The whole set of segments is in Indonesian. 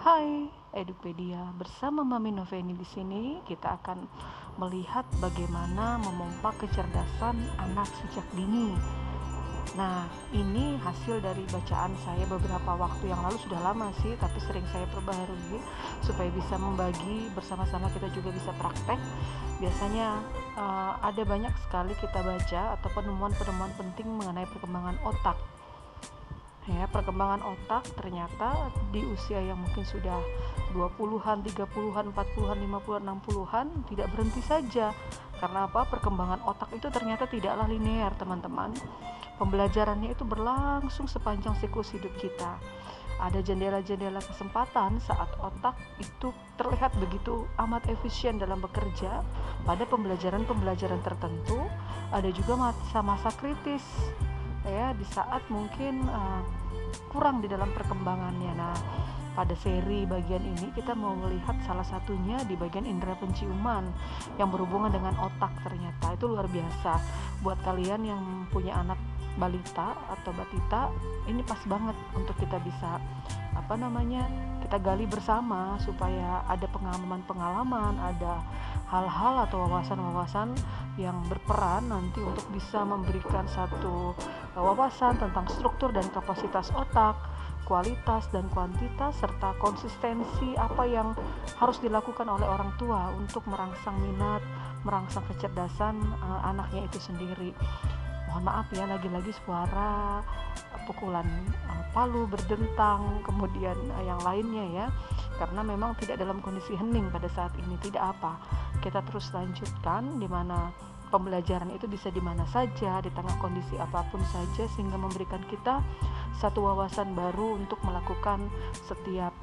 Hai, Edupedia. Bersama Mami Noveni di sini, kita akan melihat bagaimana memompa kecerdasan anak sejak dini. Nah, ini hasil dari bacaan saya beberapa waktu yang lalu sudah lama sih, tapi sering saya perbaharui supaya bisa membagi bersama-sama kita juga bisa praktek. Biasanya uh, ada banyak sekali kita baca atau penemuan-penemuan penting mengenai perkembangan otak ya perkembangan otak ternyata di usia yang mungkin sudah 20-an, 30-an, 40-an, 50-an, 60-an tidak berhenti saja. Karena apa? Perkembangan otak itu ternyata tidaklah linear, teman-teman. Pembelajarannya itu berlangsung sepanjang siklus hidup kita. Ada jendela-jendela kesempatan saat otak itu terlihat begitu amat efisien dalam bekerja pada pembelajaran-pembelajaran tertentu. Ada juga masa-masa kritis ya di saat mungkin uh, kurang di dalam perkembangannya. Nah, pada seri bagian ini kita mau melihat salah satunya di bagian indera penciuman yang berhubungan dengan otak ternyata itu luar biasa buat kalian yang punya anak balita atau batita ini pas banget untuk kita bisa apa namanya kita gali bersama supaya ada pengalaman-pengalaman ada hal-hal atau wawasan-wawasan yang berperan nanti untuk bisa memberikan satu wawasan tentang struktur dan kapasitas otak, kualitas dan kuantitas serta konsistensi apa yang harus dilakukan oleh orang tua untuk merangsang minat, merangsang kecerdasan uh, anaknya itu sendiri. Mohon maaf ya lagi-lagi suara pukulan uh, palu berdentang kemudian uh, yang lainnya ya. Karena memang tidak dalam kondisi hening pada saat ini tidak apa. Kita terus lanjutkan di mana pembelajaran itu bisa di mana saja, di tengah kondisi apa pun saja sehingga memberikan kita satu wawasan baru untuk melakukan setiap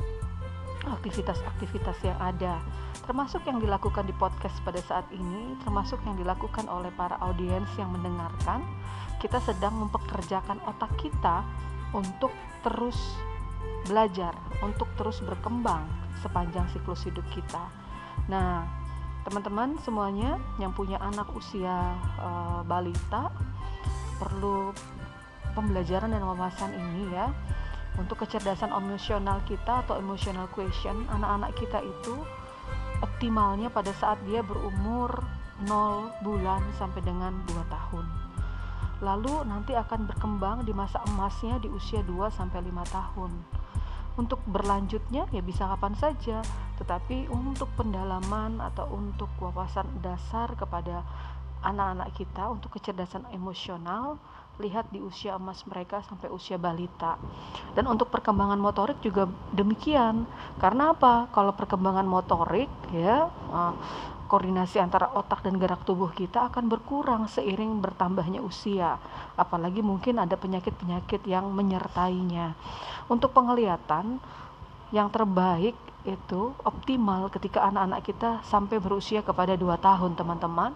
aktivitas-aktivitas yang ada. Termasuk yang dilakukan di podcast pada saat ini termasuk yang dilakukan oleh para audiens yang mendengarkan kita sedang mempekerjakan otak kita untuk terus belajar untuk terus berkembang sepanjang siklus hidup kita. Nah teman-teman semuanya yang punya anak usia uh, balita perlu pembelajaran dan wawasan ini ya untuk kecerdasan emosional kita atau emotional question anak-anak kita itu optimalnya pada saat dia berumur 0 bulan sampai dengan 2 tahun. Lalu nanti akan berkembang di masa emasnya di usia 2 sampai 5 tahun. Untuk berlanjutnya ya bisa kapan saja. Tetapi untuk pendalaman atau untuk wawasan dasar kepada anak-anak kita untuk kecerdasan emosional lihat di usia emas mereka sampai usia balita dan untuk perkembangan motorik juga demikian karena apa kalau perkembangan motorik ya eh, koordinasi antara otak dan gerak tubuh kita akan berkurang seiring bertambahnya usia. Apalagi mungkin ada penyakit-penyakit yang menyertainya. Untuk penglihatan yang terbaik itu optimal ketika anak-anak kita sampai berusia kepada 2 tahun teman-teman.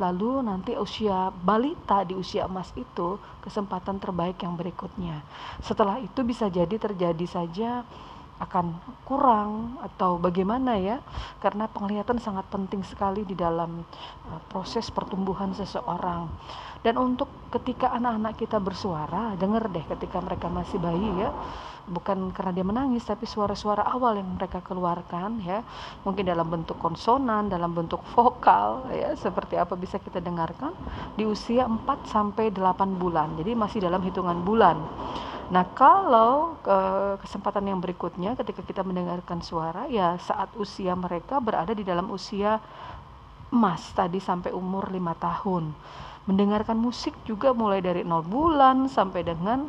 Lalu nanti usia balita di usia emas itu kesempatan terbaik yang berikutnya. Setelah itu bisa jadi terjadi saja akan kurang atau bagaimana ya? Karena penglihatan sangat penting sekali di dalam uh, proses pertumbuhan seseorang. Dan untuk ketika anak-anak kita bersuara dengar deh ketika mereka masih bayi ya. Bukan karena dia menangis tapi suara-suara awal yang mereka keluarkan ya. Mungkin dalam bentuk konsonan dalam bentuk vokal ya seperti apa bisa kita dengarkan di usia 4 sampai 8 bulan. Jadi masih dalam hitungan bulan Nah, kalau ke kesempatan yang berikutnya ketika kita mendengarkan suara ya saat usia mereka berada di dalam usia emas tadi sampai umur 5 tahun. Mendengarkan musik juga mulai dari 0 bulan sampai dengan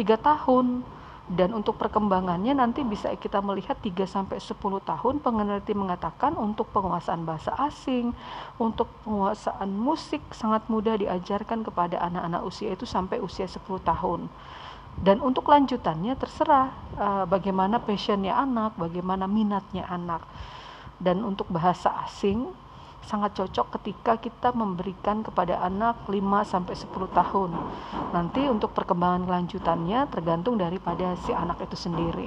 3 tahun. Dan untuk perkembangannya nanti bisa kita melihat 3 sampai 10 tahun peneliti mengatakan untuk penguasaan bahasa asing, untuk penguasaan musik sangat mudah diajarkan kepada anak-anak usia itu sampai usia 10 tahun dan untuk lanjutannya terserah uh, bagaimana passionnya anak, bagaimana minatnya anak. Dan untuk bahasa asing sangat cocok ketika kita memberikan kepada anak 5 sampai 10 tahun. Nanti untuk perkembangan lanjutannya tergantung daripada si anak itu sendiri.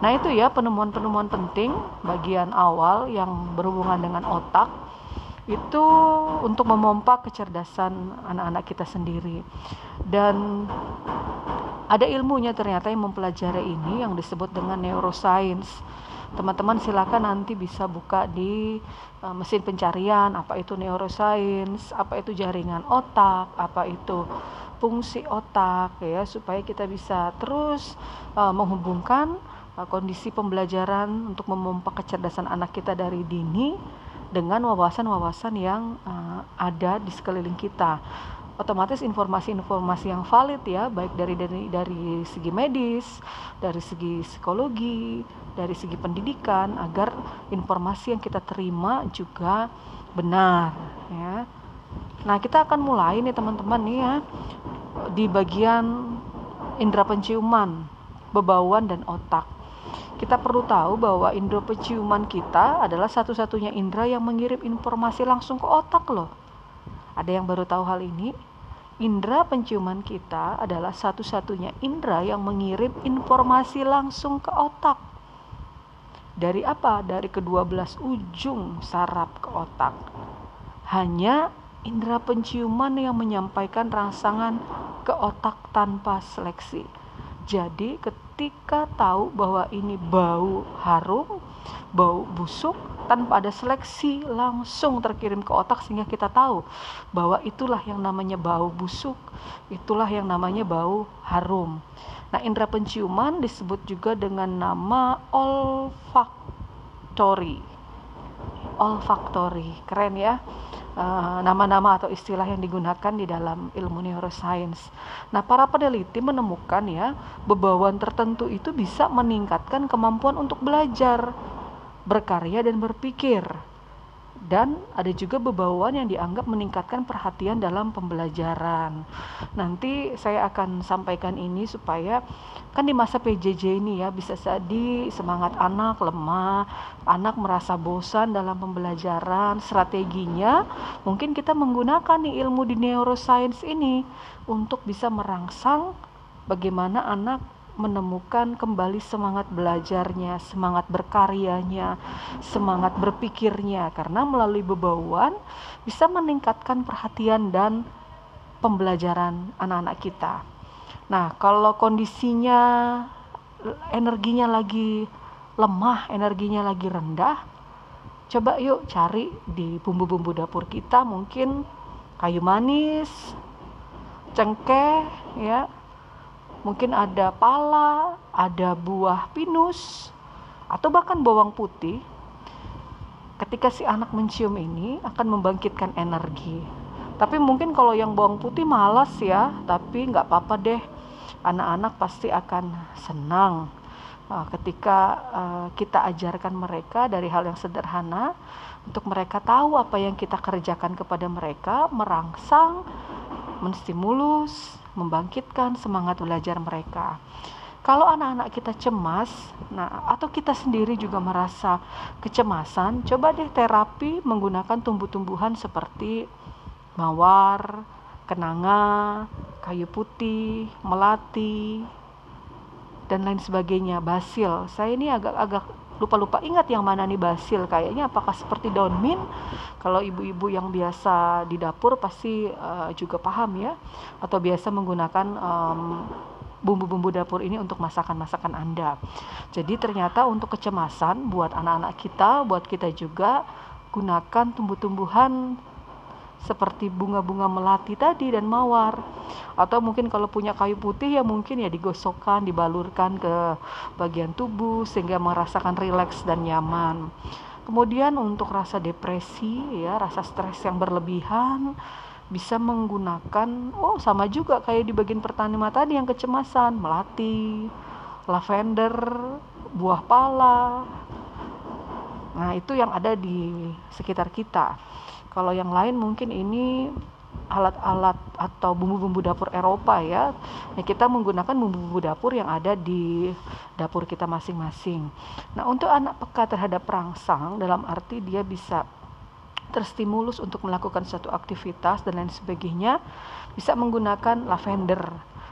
Nah, itu ya penemuan-penemuan penting bagian awal yang berhubungan dengan otak itu untuk memompa kecerdasan anak-anak kita sendiri. Dan ada ilmunya ternyata yang mempelajari ini yang disebut dengan neuroscience. Teman-teman silakan nanti bisa buka di uh, mesin pencarian apa itu neuroscience apa itu jaringan otak apa itu fungsi otak ya supaya kita bisa terus uh, menghubungkan uh, kondisi pembelajaran untuk memompa kecerdasan anak kita dari dini dengan wawasan-wawasan yang uh, ada di sekeliling kita otomatis informasi-informasi yang valid ya baik dari dari dari segi medis, dari segi psikologi, dari segi pendidikan agar informasi yang kita terima juga benar ya. Nah, kita akan mulai nih teman-teman nih ya di bagian indera penciuman, bebauan dan otak. Kita perlu tahu bahwa indera penciuman kita adalah satu-satunya indera yang mengirim informasi langsung ke otak loh. Ada yang baru tahu hal ini? Indra penciuman kita adalah satu-satunya indera yang mengirim informasi langsung ke otak. Dari apa? Dari kedua belas ujung saraf ke otak. Hanya indera penciuman yang menyampaikan rangsangan ke otak tanpa seleksi. Jadi ketika tahu bahwa ini bau harum, bau busuk, tanpa ada seleksi langsung terkirim ke otak sehingga kita tahu bahwa itulah yang namanya bau busuk, itulah yang namanya bau harum. Nah, indera penciuman disebut juga dengan nama olfaktori. Olfaktori, keren ya. Eh, nama-nama uh, atau istilah yang digunakan di dalam ilmu neuroscience. Nah, para peneliti menemukan ya, bebauan tertentu itu bisa meningkatkan kemampuan untuk belajar berkarya dan berpikir. Dan ada juga bebauan yang dianggap meningkatkan perhatian dalam pembelajaran. Nanti saya akan sampaikan ini supaya kan di masa PJJ ini ya bisa jadi semangat anak lemah, anak merasa bosan dalam pembelajaran, strateginya mungkin kita menggunakan nih ilmu di neuroscience ini untuk bisa merangsang bagaimana anak menemukan kembali semangat belajarnya, semangat berkaryanya, semangat berpikirnya. Karena melalui bebauan bisa meningkatkan perhatian dan pembelajaran anak-anak kita. Nah, kalau kondisinya energinya lagi lemah, energinya lagi rendah, coba yuk cari di bumbu-bumbu dapur kita. Mungkin kayu manis, cengkeh ya, mungkin ada pala, ada buah pinus, atau bahkan bawang putih. Ketika si anak mencium ini akan membangkitkan energi. Tapi mungkin kalau yang bawang putih malas ya, tapi nggak apa-apa deh. Anak-anak pasti akan senang uh, ketika uh, kita ajarkan mereka dari hal yang sederhana untuk mereka tahu apa yang kita kerjakan kepada mereka, merangsang, menstimulus, membangkitkan semangat belajar mereka. Kalau anak-anak kita cemas, nah atau kita sendiri juga merasa kecemasan, coba deh terapi menggunakan tumbuh-tumbuhan seperti mawar, kenanga, kayu putih, melati, dan lain sebagainya, basil. Saya ini agak-agak lupa-lupa ingat yang mana nih basil. Kayaknya apakah seperti daun mint? Kalau ibu-ibu yang biasa di dapur pasti uh, juga paham ya. Atau biasa menggunakan um, bumbu-bumbu dapur ini untuk masakan-masakan Anda. Jadi ternyata untuk kecemasan buat anak-anak kita, buat kita juga gunakan tumbuh-tumbuhan seperti bunga-bunga melati tadi dan mawar. Atau mungkin kalau punya kayu putih ya mungkin ya digosokkan dibalurkan ke bagian tubuh sehingga merasakan rileks dan nyaman. Kemudian untuk rasa depresi ya rasa stres yang berlebihan bisa menggunakan oh sama juga kayak di bagian pertanian tadi yang kecemasan melati lavender buah pala. Nah itu yang ada di sekitar kita kalau yang lain mungkin ini alat-alat atau bumbu-bumbu dapur Eropa ya. ya kita menggunakan bumbu-bumbu dapur yang ada di dapur kita masing-masing. Nah, untuk anak peka terhadap perangsang dalam arti dia bisa terstimulus untuk melakukan suatu aktivitas dan lain sebagainya, bisa menggunakan lavender.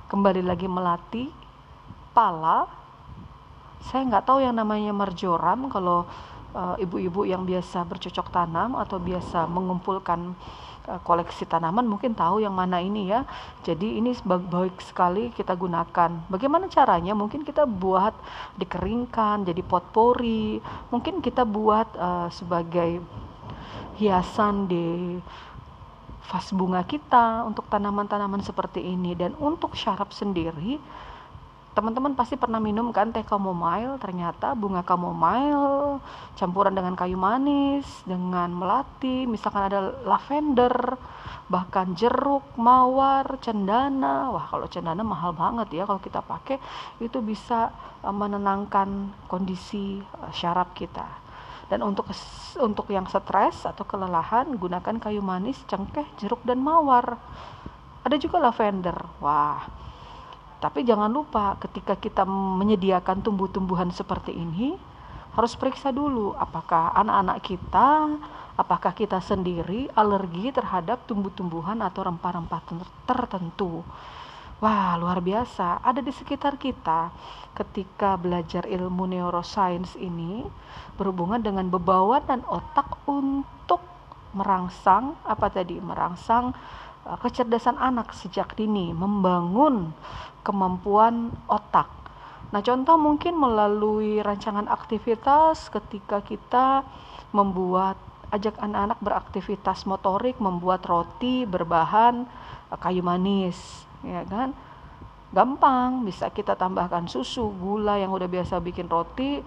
Kembali lagi melati, pala. Saya nggak tahu yang namanya marjoram kalau ibu-ibu uh, yang biasa bercocok tanam atau biasa mengumpulkan uh, koleksi tanaman mungkin tahu yang mana ini ya. Jadi ini baik sekali kita gunakan. Bagaimana caranya? Mungkin kita buat dikeringkan jadi potpori. Mungkin kita buat uh, sebagai hiasan di vas bunga kita untuk tanaman-tanaman seperti ini dan untuk syaraf sendiri teman-teman pasti pernah minum kan teh chamomile. Ternyata bunga chamomile campuran dengan kayu manis dengan melati misalkan ada lavender bahkan jeruk mawar cendana. Wah kalau cendana mahal banget ya kalau kita pakai. Itu bisa eh, menenangkan kondisi eh, syaraf kita. Dan untuk untuk yang stres atau kelelahan gunakan kayu manis cengkeh jeruk dan mawar. Ada juga lavender. Wah tapi jangan lupa ketika kita menyediakan tumbuh-tumbuhan seperti ini harus periksa dulu apakah anak-anak kita, apakah kita sendiri alergi terhadap tumbuh-tumbuhan atau rempah-rempah tertentu. Wah, luar biasa. Ada di sekitar kita ketika belajar ilmu neuroscience ini berhubungan dengan bebawan dan otak untuk merangsang apa tadi? Merangsang kecerdasan anak sejak dini, membangun kemampuan otak. Nah, contoh mungkin melalui rancangan aktivitas ketika kita membuat ajak anak-anak beraktivitas motorik, membuat roti berbahan eh, kayu manis, ya kan? Gampang, bisa kita tambahkan susu, gula yang udah biasa bikin roti,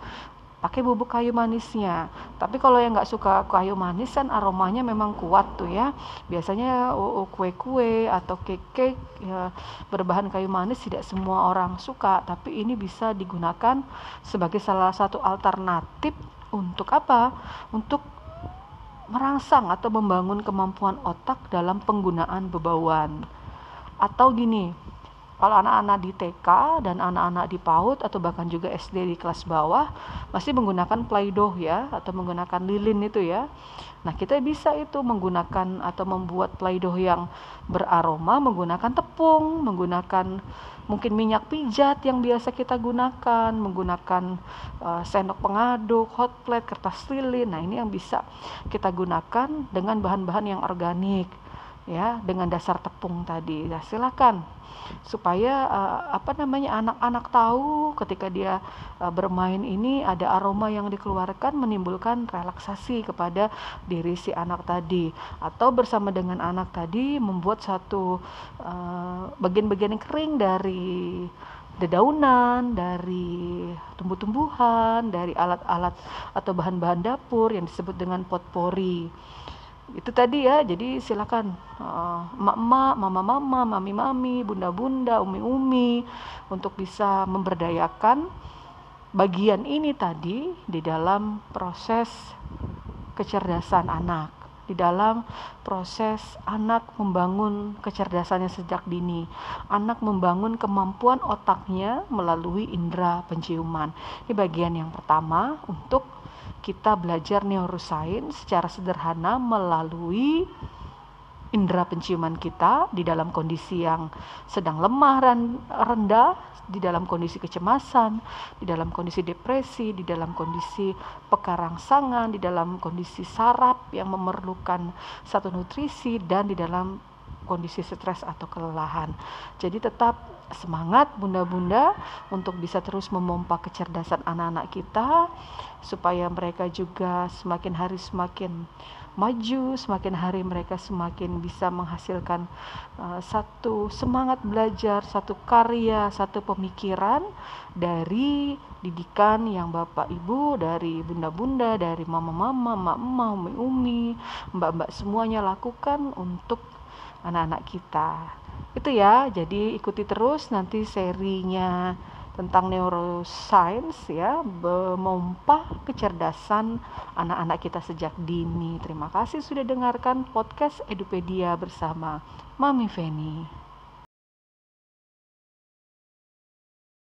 pakai bubuk kayu manisnya. Tapi kalau yang nggak suka kayu manis kan aromanya memang kuat tuh ya. Biasanya kue-kue atau cake-cake ya, berbahan kayu manis tidak semua orang suka, tapi ini bisa digunakan sebagai salah satu alternatif untuk apa? Untuk merangsang atau membangun kemampuan otak dalam penggunaan bebauan. Atau gini, kalau anak-anak di TK dan anak-anak di PAUD atau bahkan juga SD di kelas bawah masih menggunakan Play-Doh ya atau menggunakan lilin itu ya. Nah, kita bisa itu menggunakan atau membuat Play-Doh yang beraroma menggunakan tepung, menggunakan mungkin minyak pijat yang biasa kita gunakan, menggunakan uh, sendok pengaduk, hot plate, kertas lilin. Nah, ini yang bisa kita gunakan dengan bahan-bahan yang organik ya, dengan dasar tepung tadi. Nah, silakan. Supaya uh, apa namanya anak-anak tahu ketika dia uh, bermain ini ada aroma yang dikeluarkan menimbulkan relaksasi kepada diri si anak tadi. Atau bersama dengan anak tadi membuat satu uh, bagian-bagian kering dari dedaunan, dari tumbuh-tumbuhan, dari alat-alat atau bahan-bahan dapur yang disebut dengan potpori itu tadi ya jadi silakan uh, emak-emak mama-mama mami-mami bunda-bunda umi-umi untuk bisa memberdayakan bagian ini tadi di dalam proses kecerdasan anak di dalam proses anak membangun kecerdasannya sejak dini. Anak membangun kemampuan otaknya melalui indera penciuman. Ini bagian yang pertama untuk kita belajar neuroscience secara sederhana melalui indera penciuman kita di dalam kondisi yang sedang lemah dan rendah, di dalam kondisi kecemasan, di dalam kondisi depresi, di dalam kondisi pekarangsangan, di dalam kondisi saraf yang memerlukan satu nutrisi dan di dalam kondisi stres atau kelelahan. Jadi tetap semangat bunda-bunda untuk bisa terus memompa kecerdasan anak-anak kita supaya mereka juga semakin hari semakin maju, semakin hari mereka semakin bisa menghasilkan uh, satu semangat belajar, satu karya, satu pemikiran dari didikan yang Bapak Ibu, dari bunda-bunda, dari mama-mama, mak-mak, umi-umi, mbak-mbak semuanya lakukan untuk anak-anak kita. Itu ya jadi ikuti terus nanti serinya tentang neuroscience ya memompa kecerdasan anak-anak kita sejak dini. Terima kasih sudah dengarkan podcast Edupedia bersama Mami Feni